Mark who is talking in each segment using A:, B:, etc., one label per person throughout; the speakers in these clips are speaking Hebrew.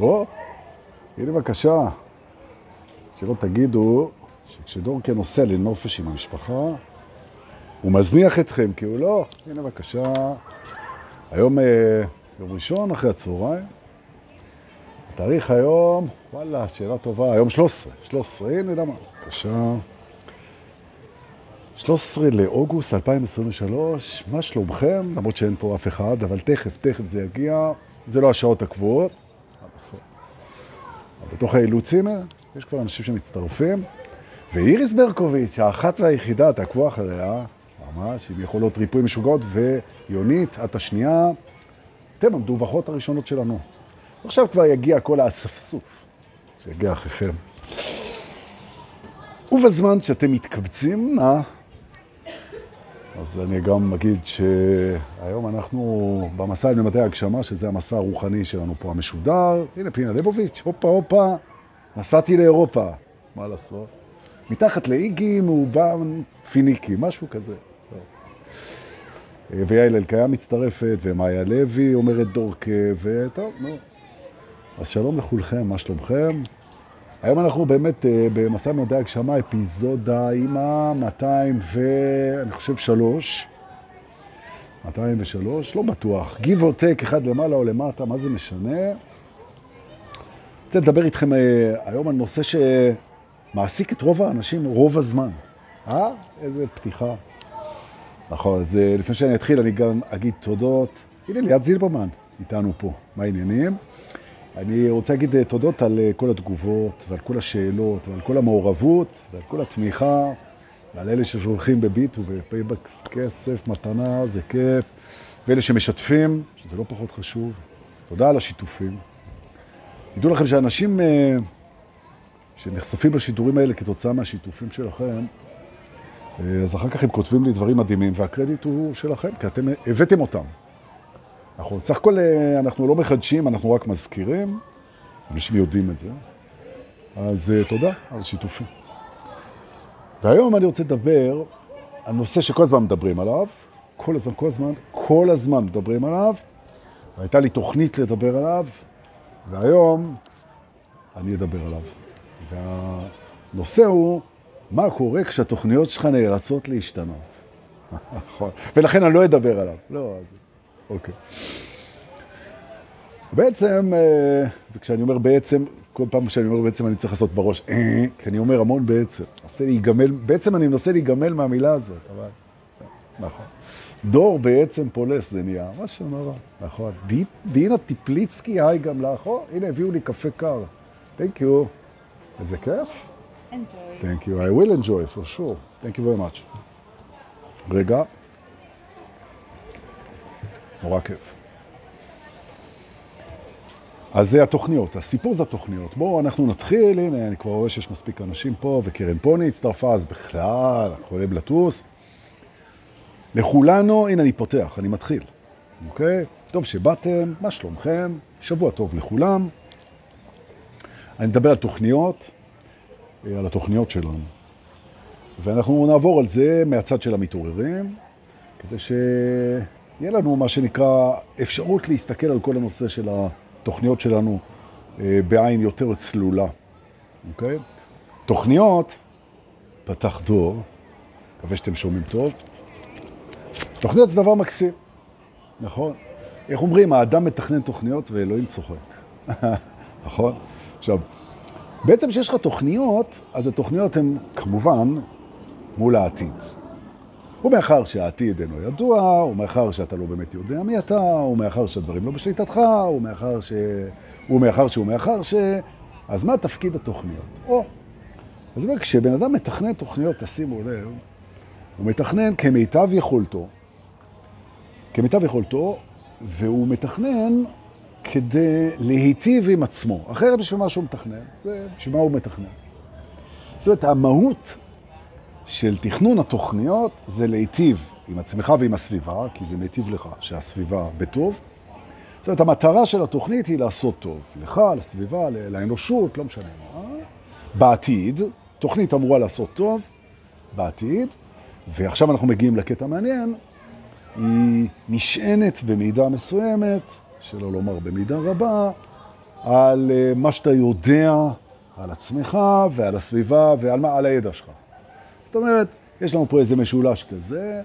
A: או, הנה בבקשה, שלא תגידו שכשדורקה נוסע לנופש עם המשפחה, הוא מזניח אתכם, כי הוא לא. הנה בבקשה, היום אה, יום ראשון אחרי הצהריים, התאריך היום, וואלה, שאלה טובה, היום 13, 13, הנה למה, בבקשה. 13 לאוגוסט 2023, מה שלומכם? למרות שאין פה אף אחד, אבל תכף, תכף זה יגיע. זה לא השעות הקבועות. בתוך האילוצים יש כבר אנשים שמצטרפים. ואיריס ברקוביץ', האחת והיחידה, תעקבו אחריה, ממש, עם יכולות ריפוי משוגעות, ויונית, את השנייה, אתם המדווחות הראשונות שלנו. עכשיו כבר יגיע כל האספסוף שיגיע אחריכם. ובזמן שאתם מתקבצים, נא, אז אני גם אגיד שהיום אנחנו במסע לממדי הגשמה, שזה המסע הרוחני שלנו פה המשודר. הנה פינה ליבוביץ', הופה הופה, נסעתי לאירופה, מה לעשות? מתחת לאיגי מאובן פיניקי, משהו כזה. ויעל אלקיה מצטרפת, ומאיה לוי אומרת דורקה, וטוב, נו. אז שלום לכולכם, מה שלומכם? היום אנחנו באמת אה, במסע מדעי הגשמה, אפיזודה עם ה-200 ואני חושב שלוש. 203, לא בטוח. give or take, אחד למעלה או למטה, מה זה משנה? רוצה לדבר איתכם אה, היום על נושא שמעסיק את רוב האנשים רוב הזמן. אה? איזה פתיחה. נכון, אז אה, לפני שאני אתחיל אני גם אגיד תודות. הנה ליאת זילברמן איתנו פה, מה העניינים? אני רוצה להגיד אה, תודות על אה, כל התגובות ועל כל השאלות ועל כל המעורבות ועל כל התמיכה ועל אלה ששולחים בביט ובפייבוקס כסף, מתנה, זה כיף, ואלה שמשתפים, שזה לא פחות חשוב. תודה על השיתופים. תדעו לכם שאנשים אה, שנחשפים לשידורים האלה כתוצאה מהשיתופים שלכם, אז אחר כך הם כותבים לי דברים מדהימים, והקרדיט הוא שלכם, כי אתם הבאתם אותם. אנחנו בסך הכל, אה, אנחנו לא מחדשים, אנחנו רק מזכירים, אנשים יודעים את זה. אז אה, תודה על שיתופים. והיום אני רוצה לדבר על נושא שכל הזמן מדברים עליו, כל הזמן, כל הזמן, כל הזמן מדברים עליו. והייתה לי תוכנית לדבר עליו, והיום אני אדבר עליו. והנושא הוא, מה קורה כשהתוכניות שלך נאלצות להשתנות. נכון. ולכן אני לא אדבר עליו. לא, אוקיי. בעצם, אה, וכשאני אומר בעצם, כל פעם שאני אומר בעצם אני צריך לעשות בראש, אה, כי אני אומר המון בעצם. להיגמל, בעצם אני מנסה להיגמל מהמילה הזאת, אבל... נכון. דור בעצם פולס זה נהיה, מה שנורא, נכון. דינה טיפליצקי, היי גם לך, הנה הביאו לי קפה קר. Thank you. איזה כיף.
B: enjoy.
A: Thank you. I will enjoy for sure. Thank you very much. רגע. נורא כיף. אז זה התוכניות, הסיפור זה התוכניות. בואו אנחנו נתחיל, הנה אני כבר רואה שיש מספיק אנשים פה, וקרן פוני הצטרפה, אז בכלל, אנחנו יכולים לטוס. לכולנו, הנה אני פותח, אני מתחיל, אוקיי? טוב שבאתם, מה שלומכם? שבוע טוב לכולם. אני מדבר על תוכניות, על התוכניות שלנו. ואנחנו נעבור על זה מהצד של המתעוררים, כדי ש... יהיה לנו מה שנקרא אפשרות להסתכל על כל הנושא של התוכניות שלנו אה, בעין יותר צלולה, אוקיי? תוכניות, פתח דור, מקווה שאתם שומעים טוב. תוכניות זה דבר מקסים, נכון? איך אומרים, האדם מתכנן תוכניות ואלוהים צוחק, נכון? עכשיו, בעצם כשיש לך תוכניות, אז התוכניות הן כמובן מול העתיד. ומאחר שהעתיד אינו ידוע, ומאחר שאתה לא באמת יודע מי אתה, ומאחר שהדברים לא בשליטתך, ומאחר ש... ומאחר שהוא מאחר ש... אז מה תפקיד התוכניות? או, אז אומר, כשבן אדם מתכנן תוכניות, תשימו לב, הוא מתכנן כמיטב יכולתו, כמיטב יכולתו, והוא מתכנן כדי להיטיב עם עצמו. אחרת בשביל מה שהוא מתכנן, זה בשביל מה הוא מתכנן. זאת אומרת, המהות של תכנון התוכניות זה להיטיב עם עצמך ועם הסביבה, כי זה מיטיב לך שהסביבה בטוב. זאת אומרת, המטרה של התוכנית היא לעשות טוב, לך, לסביבה, לאנושות, לא משנה מה. בעתיד, תוכנית אמורה לעשות טוב, בעתיד, ועכשיו אנחנו מגיעים לקטע מעניין, היא נשענת במידה מסוימת, שלא לומר במידה רבה, על אה, מה שאתה יודע, על עצמך ועל הסביבה ועל מה, על הידע שלך. זאת אומרת, יש לנו פה איזה משולש כזה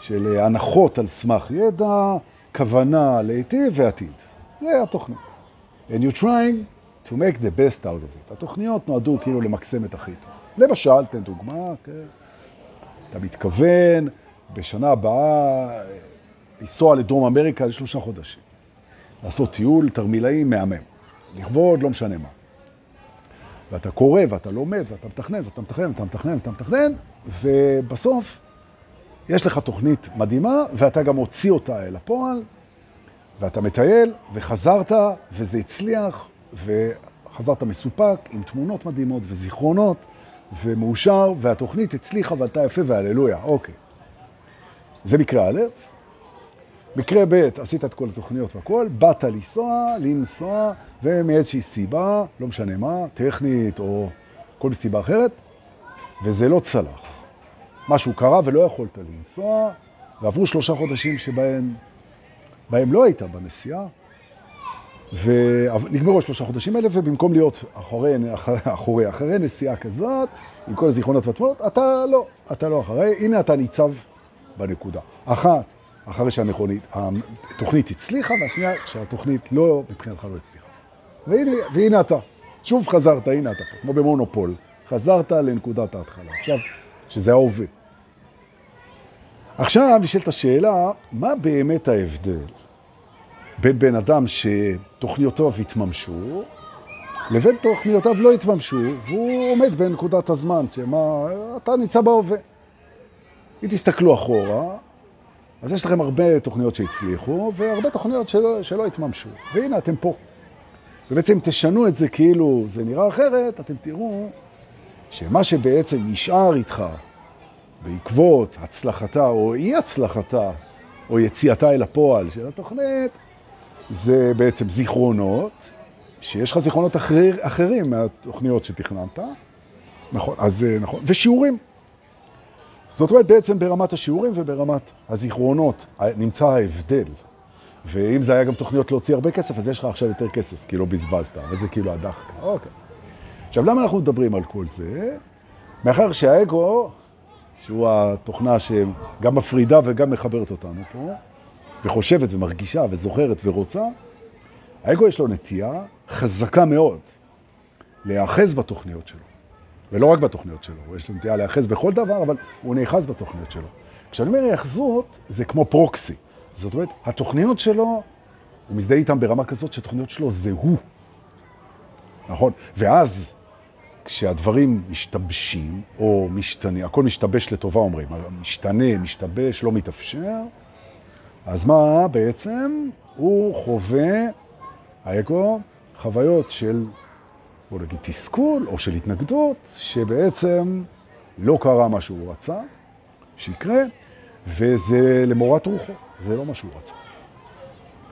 A: של אה, הנחות על סמך ידע, כוונה להיטיב ועתיד. זה התוכנית. And you're trying to make the best out of it. התוכניות נועדו כאילו למקסם את הכי טוב. למשל, תן דוגמה, כן? אתה מתכוון בשנה הבאה לנסוע לדרום אמריקה לשלושה חודשים, לעשות טיול תרמילאי מהמם, לכבוד לא משנה מה. ואתה קורא ואתה לומד ואתה מתכנן ואתה מתכנן ואתה מתכנן ואתה מתכנן, ובסוף יש לך תוכנית מדהימה ואתה גם הוציא אותה אל הפועל, ואתה מטייל וחזרת וזה הצליח וחזרת מסופק עם תמונות מדהימות וזיכרונות ומאושר והתוכנית הצליחה ועלתה יפה והללויה, אוקיי. זה מקרה א', מקרה ב', עשית את כל התוכניות והכל, באת לנסוע, לנסוע, ומאיזושהי סיבה, לא משנה מה, טכנית או כל סיבה אחרת, וזה לא צלח. משהו קרה ולא יכולת לנסוע, ועברו שלושה חודשים שבהם בהם לא היית בנסיעה, ונגמרו השלושה חודשים האלה, ובמקום להיות אחרי, אחרי, אחרי נסיעה כזאת, עם כל הזיכרונות והתמונות, אתה לא, אתה לא אחרי, הנה אתה ניצב בנקודה. אחת, אחרי שהתוכנית הצליחה, והשנייה, שהתוכנית לא, מבחינתך לא הצליחה. והנה, והנה אתה, שוב חזרת, הנה אתה כמו במונופול, חזרת לנקודת ההתחלה. עכשיו, שזה ההווה. עכשיו נשאלת השאלה, מה באמת ההבדל בין בן אדם שתוכניותיו התממשו, לבין תוכניותיו לא התממשו, והוא עומד בנקודת הזמן, שמה, אתה נמצא בהווה. אם תסתכלו אחורה, אז יש לכם הרבה תוכניות שהצליחו, והרבה תוכניות שלא, שלא התממשו. והנה, אתם פה. ובעצם תשנו את זה כאילו זה נראה אחרת, אתם תראו שמה שבעצם נשאר איתך בעקבות הצלחתה או אי הצלחתה או יציאתה אל הפועל של התוכנית, זה בעצם זיכרונות, שיש לך זיכרונות אחר, אחרים מהתוכניות שתכננת, נכון, אז נכון, ושיעורים. זאת אומרת, בעצם ברמת השיעורים וברמת הזיכרונות נמצא ההבדל. ואם זה היה גם תוכניות להוציא הרבה כסף, אז יש לך עכשיו יותר כסף, כי לא בזבזת, וזה כאילו הדחקה. אוקיי. עכשיו, למה אנחנו מדברים על כל זה? מאחר שהאגו, שהוא התוכנה שגם מפרידה וגם מחברת אותנו פה, וחושבת ומרגישה וזוכרת ורוצה, האגו יש לו נטייה חזקה מאוד להיאחז בתוכניות שלו. ולא רק בתוכניות שלו, יש לו נטייה להיאחז בכל דבר, אבל הוא נאחז בתוכניות שלו. כשאני אומר היאחזות, זה כמו פרוקסי. זאת אומרת, התוכניות שלו, הוא מזדהה איתם ברמה כזאת שהתוכניות שלו זה הוא. נכון? ואז, כשהדברים משתבשים, או משתנה, הכל משתבש לטובה אומרים, משתנה, משתבש, לא מתאפשר, אז מה בעצם? הוא חווה, האגו, חוויות של, בוא נגיד, תסכול או של התנגדות, שבעצם לא קרה מה שהוא רצה שיקרה, וזה למורת רוחו, זה לא מה שהוא רצה.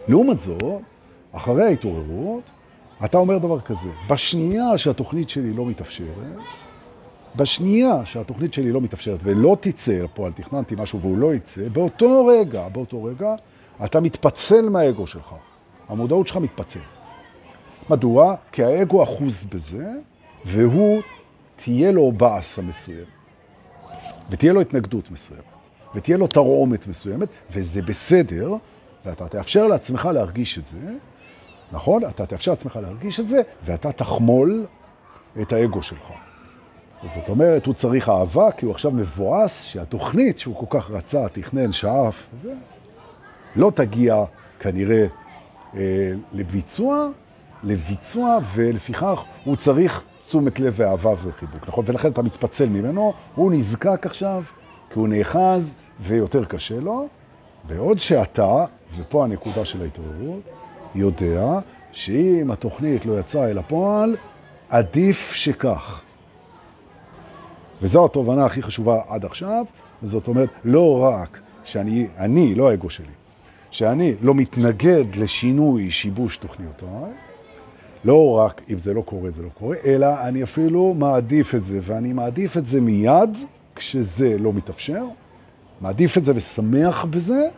A: לעומת זאת, אחרי ההתעוררות, אתה אומר דבר כזה, בשנייה שהתוכנית שלי לא מתאפשרת, בשנייה שהתוכנית שלי לא מתאפשרת ולא תצא לפועל, תכננתי משהו והוא לא יצא, באותו רגע, באותו רגע, אתה מתפצל מהאגו שלך. המודעות שלך מתפצלת. מדוע? כי האגו אחוז בזה, והוא, תהיה לו באסה מסוים, ותהיה לו התנגדות מסוימת, ותהיה לו תרעומת מסוימת, וזה בסדר, ואתה תאפשר לעצמך להרגיש את זה, נכון? אתה תאפשר לעצמך להרגיש את זה, ואתה תחמול את האגו שלך. זאת אומרת, הוא צריך אהבה, כי הוא עכשיו מבואס שהתוכנית שהוא כל כך רצה, תכנן, שאף, זה, לא תגיע כנראה אה, לביצוע, לביצוע, ולפיכך הוא צריך תשומת לב ואהבה וחיבוק, נכון? ולכן אתה מתפצל ממנו, הוא נזקק עכשיו, כי הוא נאחז ויותר קשה לו, בעוד שאתה, ופה הנקודה של ההתעוררות, יודע שאם התוכנית לא יצאה אל הפועל, עדיף שכך. וזו התובנה הכי חשובה עד עכשיו, זאת אומרת, לא רק שאני, אני, לא האגו שלי, שאני לא מתנגד לשינוי, שיבוש תוכניותיי, לא רק אם זה לא קורה, זה לא קורה, אלא אני אפילו מעדיף את זה, ואני מעדיף את זה מיד כשזה לא מתאפשר, מעדיף את זה ושמח בזה,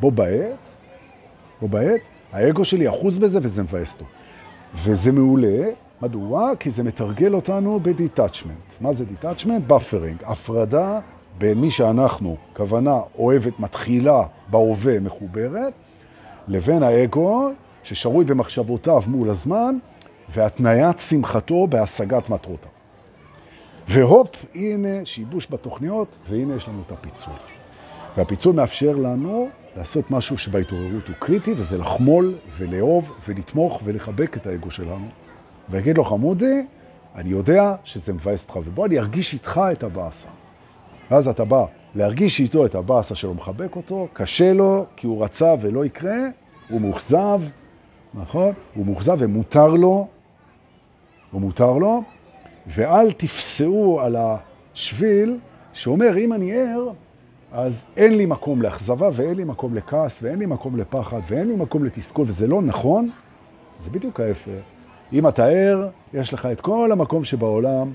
A: בו בעת, בו בעת, האגו שלי אחוז בזה וזה מבאס אותו. וזה מעולה. מדוע? כי זה מתרגל אותנו ב detachment. מה זה detachment? Buffering. הפרדה בין מי שאנחנו, כוונה אוהבת, מתחילה בהווה מחוברת, לבין האגו ששרוי במחשבותיו מול הזמן, והתניית שמחתו בהשגת מטרותיו. והופ, הנה שיבוש בתוכניות, והנה יש לנו את הפיצול. והפיצול מאפשר לנו לעשות משהו שבהתעוררות הוא קריטי, וזה לחמול ולאהוב ולתמוך ולחבק את האגו שלנו. ויגיד לו, חמודי, אני יודע שזה מבאס אותך, ובוא אני ארגיש איתך את הבאסה. ואז אתה בא להרגיש איתו את הבאסה שלו, מחבק אותו, קשה לו, כי הוא רצה ולא יקרה, הוא מוחזב, נכון? הוא מוחזב ומותר לו, הוא מותר לו, ואל תפסעו על השביל שאומר, אם אני ער, אז אין לי מקום לאכזבה ואין לי מקום לכעס ואין לי מקום לפחד ואין לי מקום לתסכול, וזה לא נכון, זה בדיוק ההפך. אם אתה ער, יש לך את כל המקום שבעולם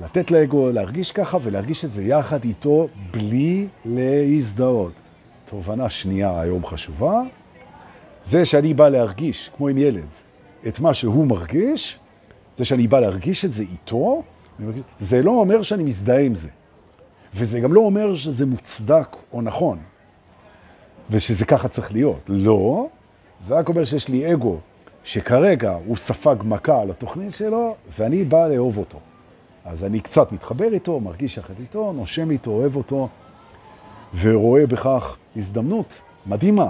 A: לתת לאגו להרגיש ככה ולהרגיש את זה יחד איתו בלי להזדהות. תובנה שנייה היום חשובה, זה שאני בא להרגיש, כמו עם ילד, את מה שהוא מרגיש, זה שאני בא להרגיש את זה איתו, זה לא אומר שאני מזדהה עם זה. וזה גם לא אומר שזה מוצדק או נכון, ושזה ככה צריך להיות. לא, זה רק אומר שיש לי אגו שכרגע הוא ספג מכה על התוכנית שלו, ואני בא לאהוב אותו. אז אני קצת מתחבר איתו, מרגיש יחד איתו, נושם איתו, אוהב אותו, ורואה בכך הזדמנות מדהימה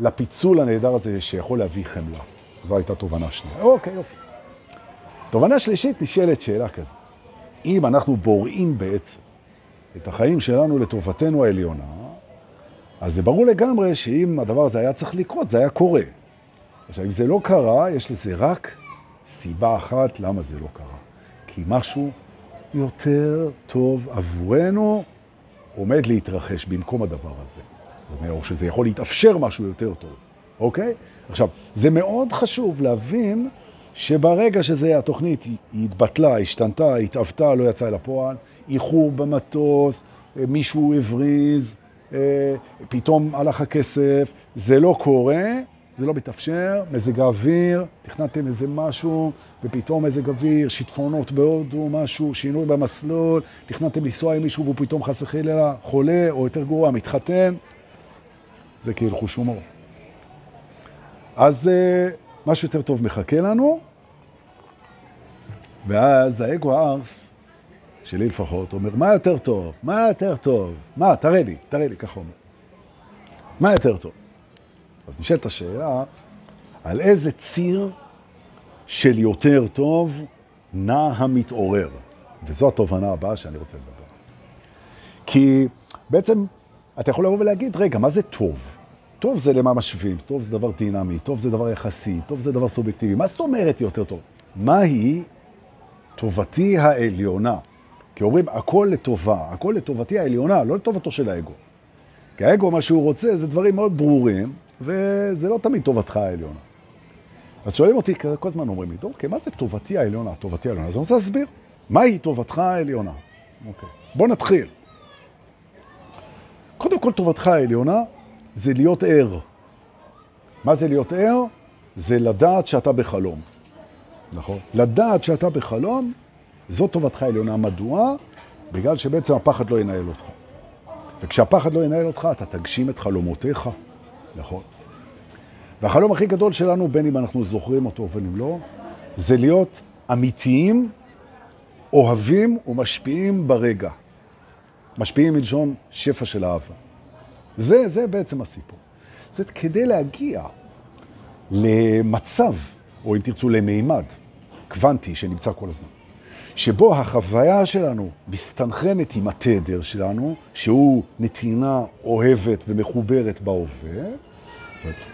A: לפיצול הנהדר הזה שיכול להביא חמלה. זו הייתה תובנה שנייה. אוקיי, יופי. תובנה שלישית נשאלת שאלה כזו. אם אנחנו בוראים בעצם את החיים שלנו לטובתנו העליונה, אז זה ברור לגמרי שאם הדבר הזה היה צריך לקרות, זה היה קורה. עכשיו, אם זה לא קרה, יש לזה רק סיבה אחת למה זה לא קרה. כי משהו יותר טוב עבורנו עומד להתרחש במקום הדבר הזה. זאת או שזה יכול להתאפשר משהו יותר טוב, אוקיי? עכשיו, זה מאוד חשוב להבין שברגע שזה, התוכנית היא התבטלה, השתנתה, התאבתה, לא יצאה אל הפועל, איחור במטוס, מישהו הבריז, אה, פתאום הלך הכסף, זה לא קורה, זה לא מתאפשר, מזג האוויר, תכננתם איזה משהו, ופתאום מזג אוויר, שיטפונות בהודו, משהו, שינוי במסלול, תכננתם לנסוע עם מישהו והוא פתאום חס וחלילה חולה, או יותר גרוע, מתחתן, זה כאילו חוש הומור. אז אה, משהו יותר טוב מחכה לנו, ואז האגו הארס, שלי לפחות, אומר, מה יותר טוב? מה יותר טוב? מה? תראה לי, תראה לי, ככה אומר. מה יותר טוב? אז נשאלת השאלה, על איזה ציר של יותר טוב נע המתעורר? וזו התובנה הבאה שאני רוצה לדבר. כי בעצם אתה יכול לבוא ולהגיד, רגע, מה זה טוב? טוב זה למה משווים, טוב זה דבר דינמי, טוב זה דבר יחסי, טוב זה דבר סובייקטיבי. מה זאת אומרת יותר טוב? מהי טובתי העליונה? כי אומרים, הכל לטובה, הכל לטובתי העליונה, לא לטובתו של האגו. כי האגו, מה שהוא רוצה, זה דברים מאוד ברורים, וזה לא תמיד טובתך העליונה. אז שואלים אותי, כל הזמן אומרים לי, אוקיי, מה זה טובתי העליונה, טובתי העליונה? אז אני רוצה להסביר, מהי טובתך העליונה? אוקיי, בוא נתחיל. קודם כל, טובתך העליונה זה להיות ער. מה זה להיות ער? זה לדעת שאתה בחלום. נכון? לדעת שאתה בחלום, זו טובתך העליונה. מדוע? בגלל שבעצם הפחד לא ינהל אותך. וכשהפחד לא ינהל אותך, אתה תגשים את חלומותיך. נכון. והחלום הכי גדול שלנו, בין אם אנחנו זוכרים אותו ובין אם לא, זה להיות אמיתיים, אוהבים ומשפיעים ברגע. משפיעים מלשון שפע של אהבה. זה, זה בעצם הסיפור. זאת כדי להגיע למצב, או אם תרצו למימד, קוונטי שנמצא כל הזמן, שבו החוויה שלנו מסתנכרנת עם התדר שלנו, שהוא נתינה אוהבת ומחוברת בהווה,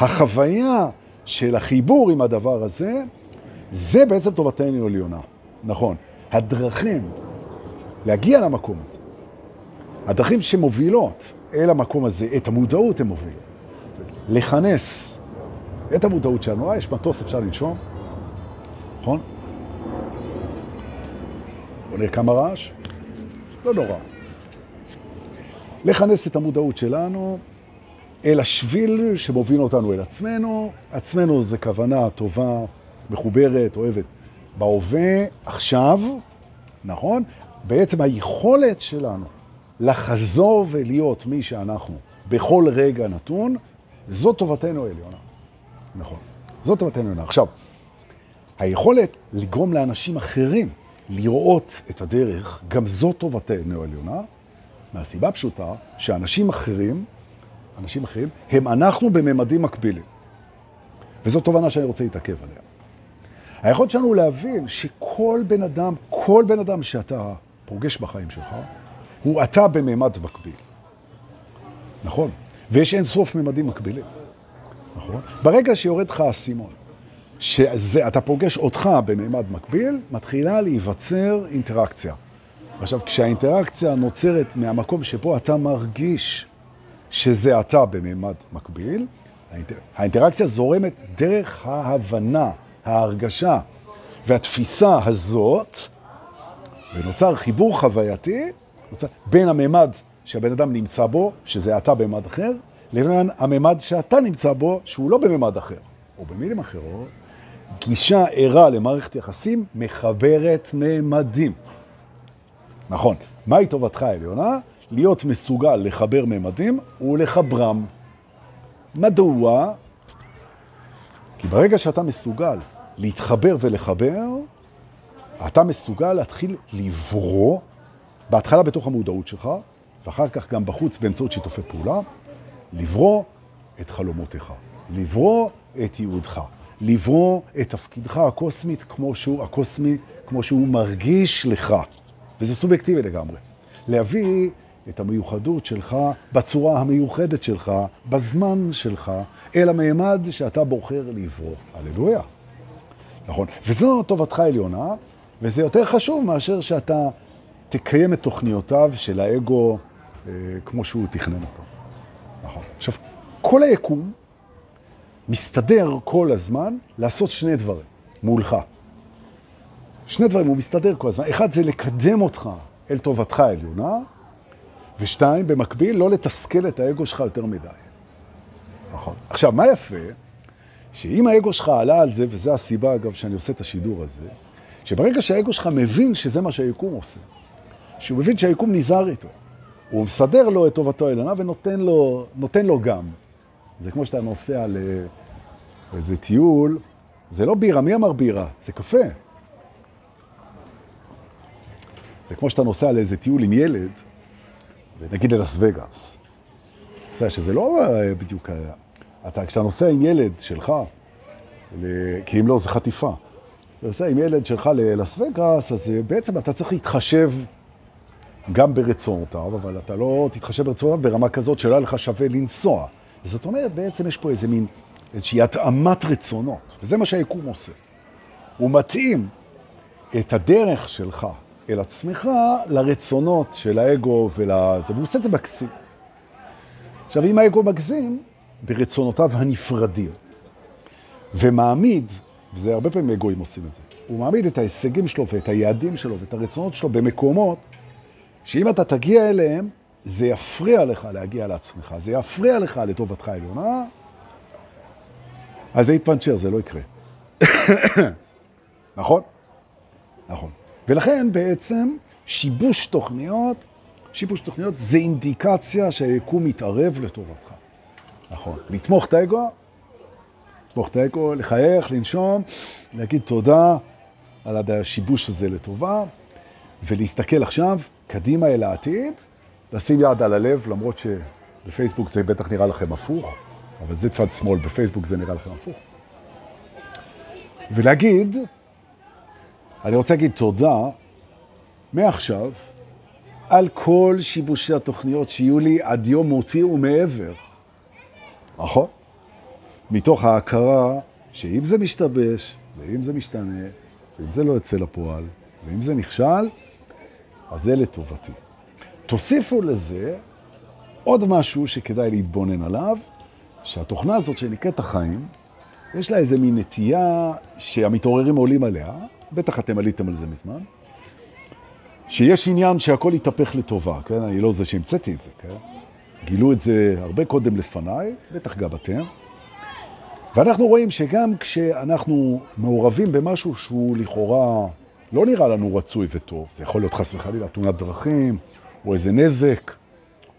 A: החוויה של החיבור עם הדבר הזה, זה בעצם טובתנו עליונה. נכון. הדרכים להגיע למקום הזה, הדרכים שמובילות אל המקום הזה, את המודעות הם מובילים. לכנס את המודעות שלנו, אה, יש מטוס, אפשר לנשום, נכון? נראה כמה רעש, לא נורא. לכנס את המודעות שלנו אל השביל שמוביל אותנו אל עצמנו. עצמנו זה כוונה טובה, מחוברת, אוהבת. בהווה, עכשיו, נכון? בעצם היכולת שלנו לחזור ולהיות מי שאנחנו בכל רגע נתון, זו טובתנו העליונה. נכון. זו טובתנו העליונה. עכשיו, היכולת לגרום לאנשים אחרים לראות את הדרך, גם זו טובתנו העליונה, מהסיבה הפשוטה שאנשים אחרים, אנשים אחרים, הם אנחנו בממדים מקבילים. וזו תובנה שאני רוצה להתעכב עליה. היכולת שלנו להבין שכל בן אדם, כל בן אדם שאתה פוגש בחיים שלך, הוא אתה בממד מקביל. נכון? ויש אין סוף ממדים מקבילים. נכון? ברגע שיורד לך הסימון, שאתה פוגש אותך בממד מקביל, מתחילה להיווצר אינטראקציה. עכשיו, כשהאינטראקציה נוצרת מהמקום שבו אתה מרגיש שזה אתה בממד מקביל, האינטר... האינטראקציה זורמת דרך ההבנה, ההרגשה והתפיסה הזאת, ונוצר חיבור חווייתי בין הממד שהבן אדם נמצא בו, שזה אתה בממד אחר, לבין הממד שאתה נמצא בו, שהוא לא בממד אחר. או במילים אחרות, גישה ערה למערכת יחסים מחברת ממדים. נכון. מהי טובתך העליונה? להיות מסוגל לחבר ממדים ולחברם. מדוע? כי ברגע שאתה מסוגל להתחבר ולחבר, אתה מסוגל להתחיל לברוא, בהתחלה בתוך המודעות שלך, ואחר כך גם בחוץ באמצעות שיתופי פעולה, לברוא את חלומותיך, לברוא את ייעודך, לברוא את תפקידך הקוסמית כמו שהוא, הקוסמי, כמו שהוא מרגיש לך. וזה סובייקטיבי לגמרי. להביא את המיוחדות שלך בצורה המיוחדת שלך, בזמן שלך, אל המעמד שאתה בוחר לברוא. הללויה. נכון. וזו טובתך עליונה, וזה יותר חשוב מאשר שאתה תקיים את תוכניותיו של האגו אה, כמו שהוא תכנן אותו. נכון. עכשיו, כל היקום מסתדר כל הזמן לעשות שני דברים מולך. שני דברים, הוא מסתדר כל הזמן. אחד זה לקדם אותך אל טובתך העליונה, ושתיים, במקביל, לא לתסכל את האגו שלך יותר מדי. נכון. עכשיו, מה יפה? שאם האגו שלך עלה על זה, וזו הסיבה, אגב, שאני עושה את השידור הזה, שברגע שהאגו שלך מבין שזה מה שהיקום עושה, שהוא מבין שהיקום נזהר איתו, הוא מסדר לו את טובתו העליונה ונותן לו, לו גם. זה כמו שאתה נוסע לאיזה טיול, זה לא בירה, מי אמר בירה? זה קפה. זה כמו שאתה נוסע לאיזה טיול עם ילד, ונגיד ללס וגאס. שזה לא בדיוק... אתה, כשאתה נוסע עם ילד שלך, כי אם לא, זה חטיפה. אתה נוסע עם ילד שלך ללס וגאס, אז בעצם אתה צריך להתחשב גם ברצונותיו, אבל אתה לא תתחשב ברצונותיו ברמה כזאת שלא לך שווה לנסוע. זאת אומרת, בעצם יש פה איזה מין, איזושהי התאמת רצונות, וזה מה שהיקום עושה. הוא מתאים את הדרך שלך אל עצמך לרצונות של האגו ולזה, והוא עושה את זה מקסים. עכשיו, אם האגו מגזים ברצונותיו הנפרדים, ומעמיד, וזה הרבה פעמים אגואים עושים את זה, הוא מעמיד את ההישגים שלו ואת היעדים שלו ואת הרצונות שלו במקומות שאם אתה תגיע אליהם, זה יפריע לך להגיע לעצמך, זה יפריע לך לטובתך העליונה, אז זה יתפנצ'ר, זה לא יקרה. נכון? נכון. ולכן בעצם שיבוש תוכניות, שיבוש תוכניות זה אינדיקציה שהיקום מתערב לטובתך. נכון. לתמוך את האגו, לתמוך את האגו, לחייך, לנשום, להגיד תודה על השיבוש הזה לטובה, ולהסתכל עכשיו קדימה אל העתיד, לשים יד על הלב, למרות שבפייסבוק זה בטח נראה לכם הפוך, אבל זה צד שמאל, בפייסבוק זה נראה לכם הפוך. ולהגיד, אני רוצה להגיד תודה מעכשיו על כל שיבושי התוכניות שיהיו לי עד יום מותי ומעבר. נכון? מתוך ההכרה שאם זה משתבש, ואם זה משתנה, ואם זה לא יוצא לפועל, ואם זה נכשל, אז זה לטובתי. תוסיפו לזה עוד משהו שכדאי להתבונן עליו, שהתוכנה הזאת שנקראת החיים, יש לה איזה מין נטייה שהמתעוררים עולים עליה, בטח אתם עליתם על זה מזמן, שיש עניין שהכל יתהפך לטובה, כן? אני לא זה שהמצאתי את זה, כן? גילו את זה הרבה קודם לפניי, בטח גם אתם. ואנחנו רואים שגם כשאנחנו מעורבים במשהו שהוא לכאורה לא נראה לנו רצוי וטוב, זה יכול להיות חס וחלילה תאונת דרכים, או איזה נזק,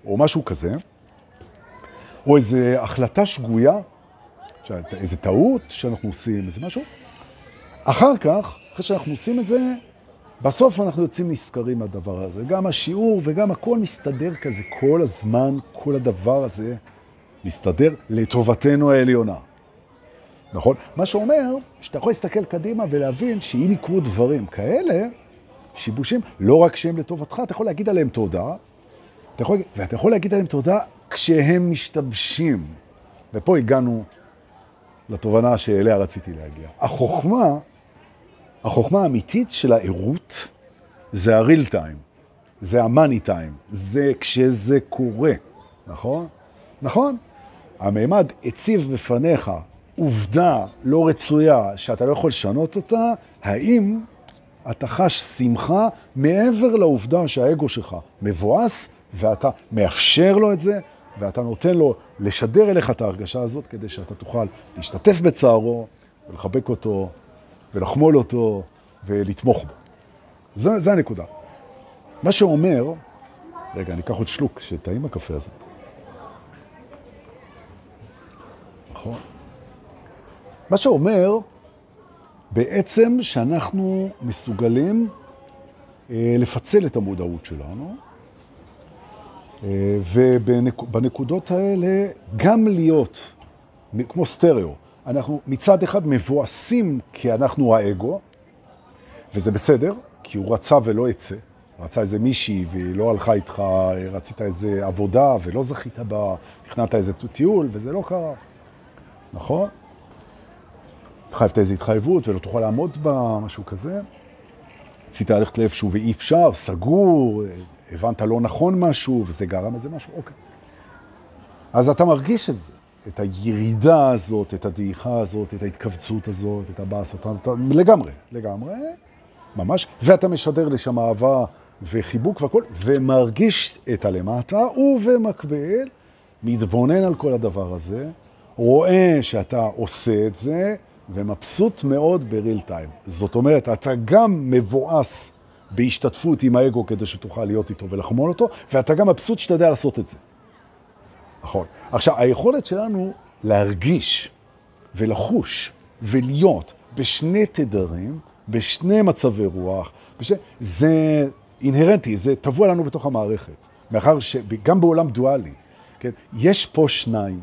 A: או משהו כזה, או איזו החלטה שגויה, איזו טעות שאנחנו עושים, איזה משהו. אחר כך, אחרי שאנחנו עושים את זה, בסוף אנחנו יוצאים נזכרים מהדבר הזה. גם השיעור וגם הכל מסתדר כזה כל הזמן, כל הדבר הזה מסתדר לטובתנו העליונה. נכון? מה שאומר שאתה יכול להסתכל קדימה ולהבין שאם יקרו דברים כאלה, שיבושים, לא רק שהם לטובתך, אתה יכול להגיד עליהם תודה, אתה יכול, ואתה יכול להגיד עליהם תודה כשהם משתבשים. ופה הגענו לתובנה שאליה רציתי להגיע. החוכמה, החוכמה האמיתית של העירות זה הריל טיים, זה המאני טיים, זה כשזה קורה, נכון? נכון. המימד הציב בפניך עובדה לא רצויה שאתה לא יכול לשנות אותה, האם אתה חש שמחה מעבר לעובדה שהאגו שלך מבואס ואתה מאפשר לו את זה, ואתה נותן לו לשדר אליך את ההרגשה הזאת כדי שאתה תוכל להשתתף בצערו ולחבק אותו ולחמול אותו ולתמוך בו. זה, זה הנקודה. מה שאומר, רגע, אני אקח עוד שלוק, שטעים הקפה הזה. נכון. מה שאומר בעצם שאנחנו מסוגלים אה, לפצל את המודעות שלנו, אה, ובנקודות האלה גם להיות, כמו סטריאו, אנחנו מצד אחד מבואסים כי אנחנו האגו, וזה בסדר, כי הוא רצה ולא יצא. רצה איזה מישהי והיא לא הלכה איתך, רצית איזה עבודה ולא זכית בה, תכננת איזה טיול וזה לא קרה. נכון? חייבת איזו התחייבות ולא תוכל לעמוד בה, משהו כזה. רצית ללכת לאיפשהו ואי אפשר, סגור, הבנת לא נכון משהו וזה גרם איזה משהו, אוקיי. אז אתה מרגיש את זה, את הירידה הזאת, את הדעיכה הזאת, את ההתכווצות הזאת, את הבאס, אתה, אתה, לגמרי, לגמרי, ממש, ואתה משדר לשם אהבה וחיבוק והכל, ומרגיש את הלמטה, ובמקביל מתבונן על כל הדבר הזה, רואה שאתה עושה את זה, ומבסוט מאוד בריל טיים. זאת אומרת, אתה גם מבואס בהשתתפות עם האגו כדי שתוכל להיות איתו ולחמול אותו, ואתה גם מבסוט שאתה יודע לעשות את זה. נכון. עכשיו, היכולת שלנו להרגיש ולחוש ולהיות בשני תדרים, בשני מצבי רוח, בשני, זה אינהרנטי, זה טבוע לנו בתוך המערכת. מאחר שגם בעולם דואלי, כן, יש פה שניים.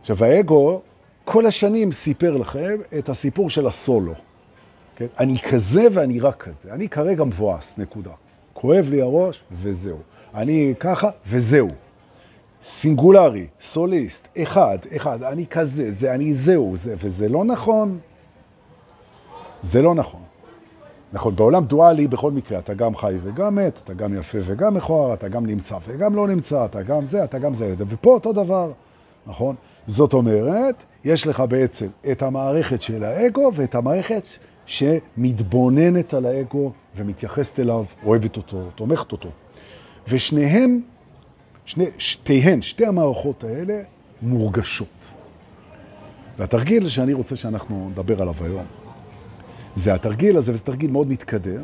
A: עכשיו, האגו כל השנים סיפר לכם את הסיפור של הסולו. כן? אני כזה ואני רק כזה. אני כרגע מבואס, נקודה. כואב לי הראש וזהו. אני ככה וזהו. סינגולרי, סוליסט, אחד, אחד, אני כזה, זה אני זהו, זה, וזה לא נכון. זה לא נכון. נכון, בעולם דואלי בכל מקרה אתה גם חי וגם מת, אתה גם יפה וגם מכוער, אתה גם נמצא וגם לא נמצא, אתה גם זה, אתה גם זה, ופה אותו דבר, נכון? זאת אומרת, יש לך בעצם את המערכת של האגו ואת המערכת שמתבוננת על האגו ומתייחסת אליו, אוהבת אותו, תומכת אותו. ושניהם, שני, שתיהן, שתי המערכות האלה מורגשות. והתרגיל שאני רוצה שאנחנו נדבר עליו היום, זה התרגיל הזה, וזה תרגיל מאוד מתקדם,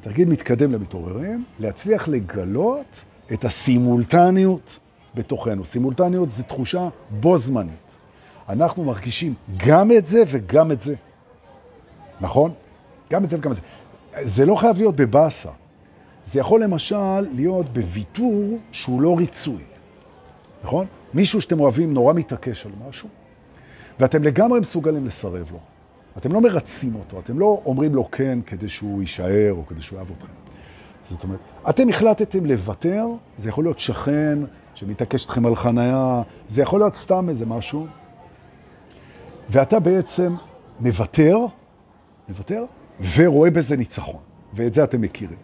A: תרגיל מתקדם למתעוררים, להצליח לגלות את הסימולטניות בתוכנו. סימולטניות זה תחושה בו זמנית. אנחנו מרגישים גם את זה וגם את זה. נכון? גם את זה וגם את זה. זה לא חייב להיות בבאסה. זה יכול למשל להיות בוויתור שהוא לא ריצוי. נכון? מישהו שאתם אוהבים נורא מתעקש על משהו, ואתם לגמרי מסוגלים לסרב לו. אתם לא מרצים אותו, אתם לא אומרים לו כן כדי שהוא יישאר או כדי שהוא יאהב אתכם. זאת אומרת, אתם החלטתם לוותר, זה יכול להיות שכן, שמתעקש אתכם על חנייה, זה יכול להיות סתם איזה משהו, ואתה בעצם מוותר, מוותר, ורואה בזה ניצחון, ואת זה אתם מכירים.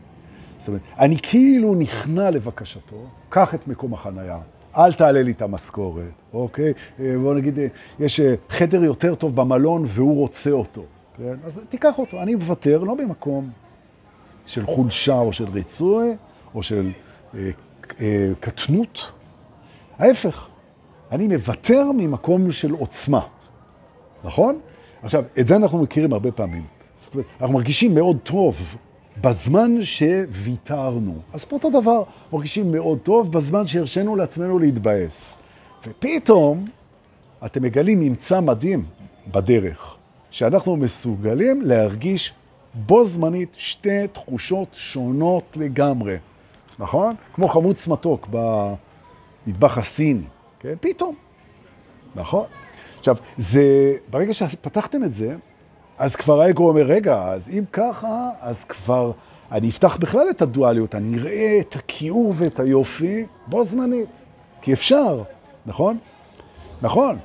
A: זאת אומרת, אני כאילו נכנע לבקשתו, קח את מקום החנייה, אל תעלה לי את המשכורת, אוקיי? בוא נגיד, יש חדר יותר טוב במלון והוא רוצה אותו, כן? אז תיקח אותו. אני מוותר, לא במקום של חולשה או של ריצוי או של אה, אה, קטנות, ההפך, אני מוותר ממקום של עוצמה. נכון? עכשיו, את זה אנחנו מכירים הרבה פעמים. אנחנו מרגישים מאוד טוב בזמן שוויתרנו. אז פה אותו דבר, מרגישים מאוד טוב בזמן שהרשנו לעצמנו להתבאס. ופתאום אתם מגלים ממצא מדהים בדרך, שאנחנו מסוגלים להרגיש בו זמנית שתי תחושות שונות לגמרי, נכון? כמו חמוץ מתוק במטבח הסיני, כן? פתאום, נכון? עכשיו, זה, ברגע שפתחתם את זה, אז כבר האגו אומר, רגע, אז אם ככה, אז כבר אני אפתח בכלל את הדואליות, אני אראה את הכיעור ואת היופי בו זמנית, כי אפשר, נכון? נכון,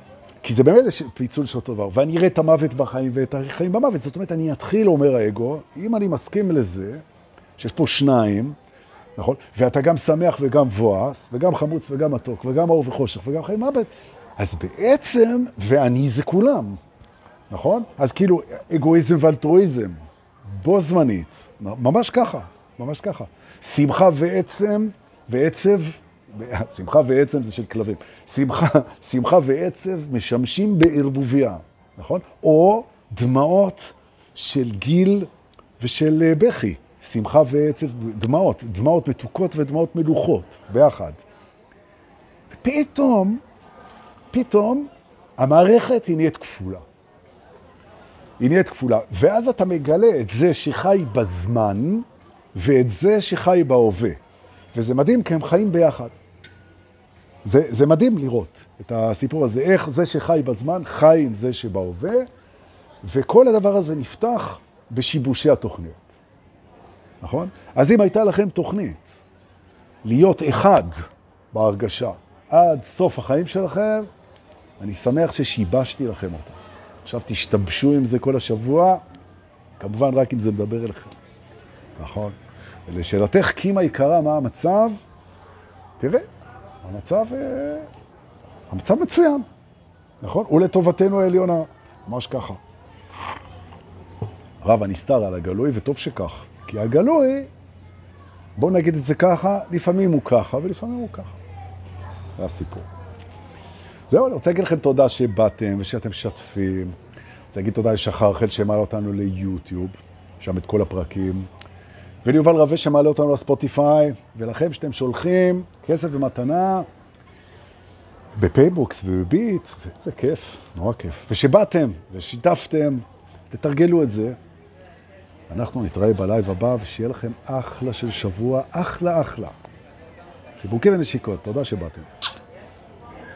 A: כי זה באמת פיצול של אותו דבר. ואני אראה את המוות בחיים ואת החיים במוות. זאת אומרת, אני אתחיל, אומר האגו, אם אני מסכים לזה, שיש פה שניים, נכון? ואתה גם שמח וגם בואס, וגם חמוץ וגם מתוק, וגם אור וחושך, וגם חיים מוות, אז בעצם, ואני זה כולם, נכון? אז כאילו, אגואיזם ואלטרואיזם, בו זמנית, ממש ככה, ממש ככה. שמחה ועצם, ועצב שמחה ועצם זה של כלבים. שמחה, שמחה ועצב משמשים בערבוביה, נכון? או דמעות של גיל ושל אה, בכי. שמחה ועצב, דמעות, דמעות מתוקות ודמעות מלוכות, ביחד. פתאום, פתאום, המערכת היא נהיית כפולה. היא נהיית כפולה. ואז אתה מגלה את זה שחי בזמן, ואת זה שחי בהווה. וזה מדהים, כי הם חיים ביחד. זה, זה מדהים לראות את הסיפור הזה, איך זה שחי בזמן חי עם זה שבהווה, וכל הדבר הזה נפתח בשיבושי התוכניות. נכון? אז אם הייתה לכם תוכנית להיות אחד בהרגשה עד סוף החיים שלכם, אני שמח ששיבשתי לכם אותה. עכשיו תשתבשו עם זה כל השבוע, כמובן רק אם זה מדבר אליכם. נכון? ולשאלתך, קימה יקרה, מה המצב? תראה, המצב, אה, המצב מצוין, נכון? הוא לטובתנו העליונה, ממש ככה. רב הנסתר על הגלוי, וטוב שכך. כי הגלוי, בואו נגיד את זה ככה, לפעמים הוא ככה ולפעמים הוא ככה. זה הסיפור. זהו, אני רוצה להגיד לכם תודה שבאתם ושאתם משתפים. רוצה להגיד תודה לשחר חל שמעלה אותנו ליוטיוב, שם את כל הפרקים. וליובל רווה שמעלה אותנו לספוטיפיי, ולכם שאתם שולחים כסף במתנה בפייבוקס ובביט, זה כיף, נורא כיף. ושבאתם ושיתפתם, תתרגלו את זה. אנחנו נתראה בלייב הבא, ושיהיה לכם אחלה של שבוע, אחלה אחלה. חיבוקים ונשיקות, תודה שבאתם.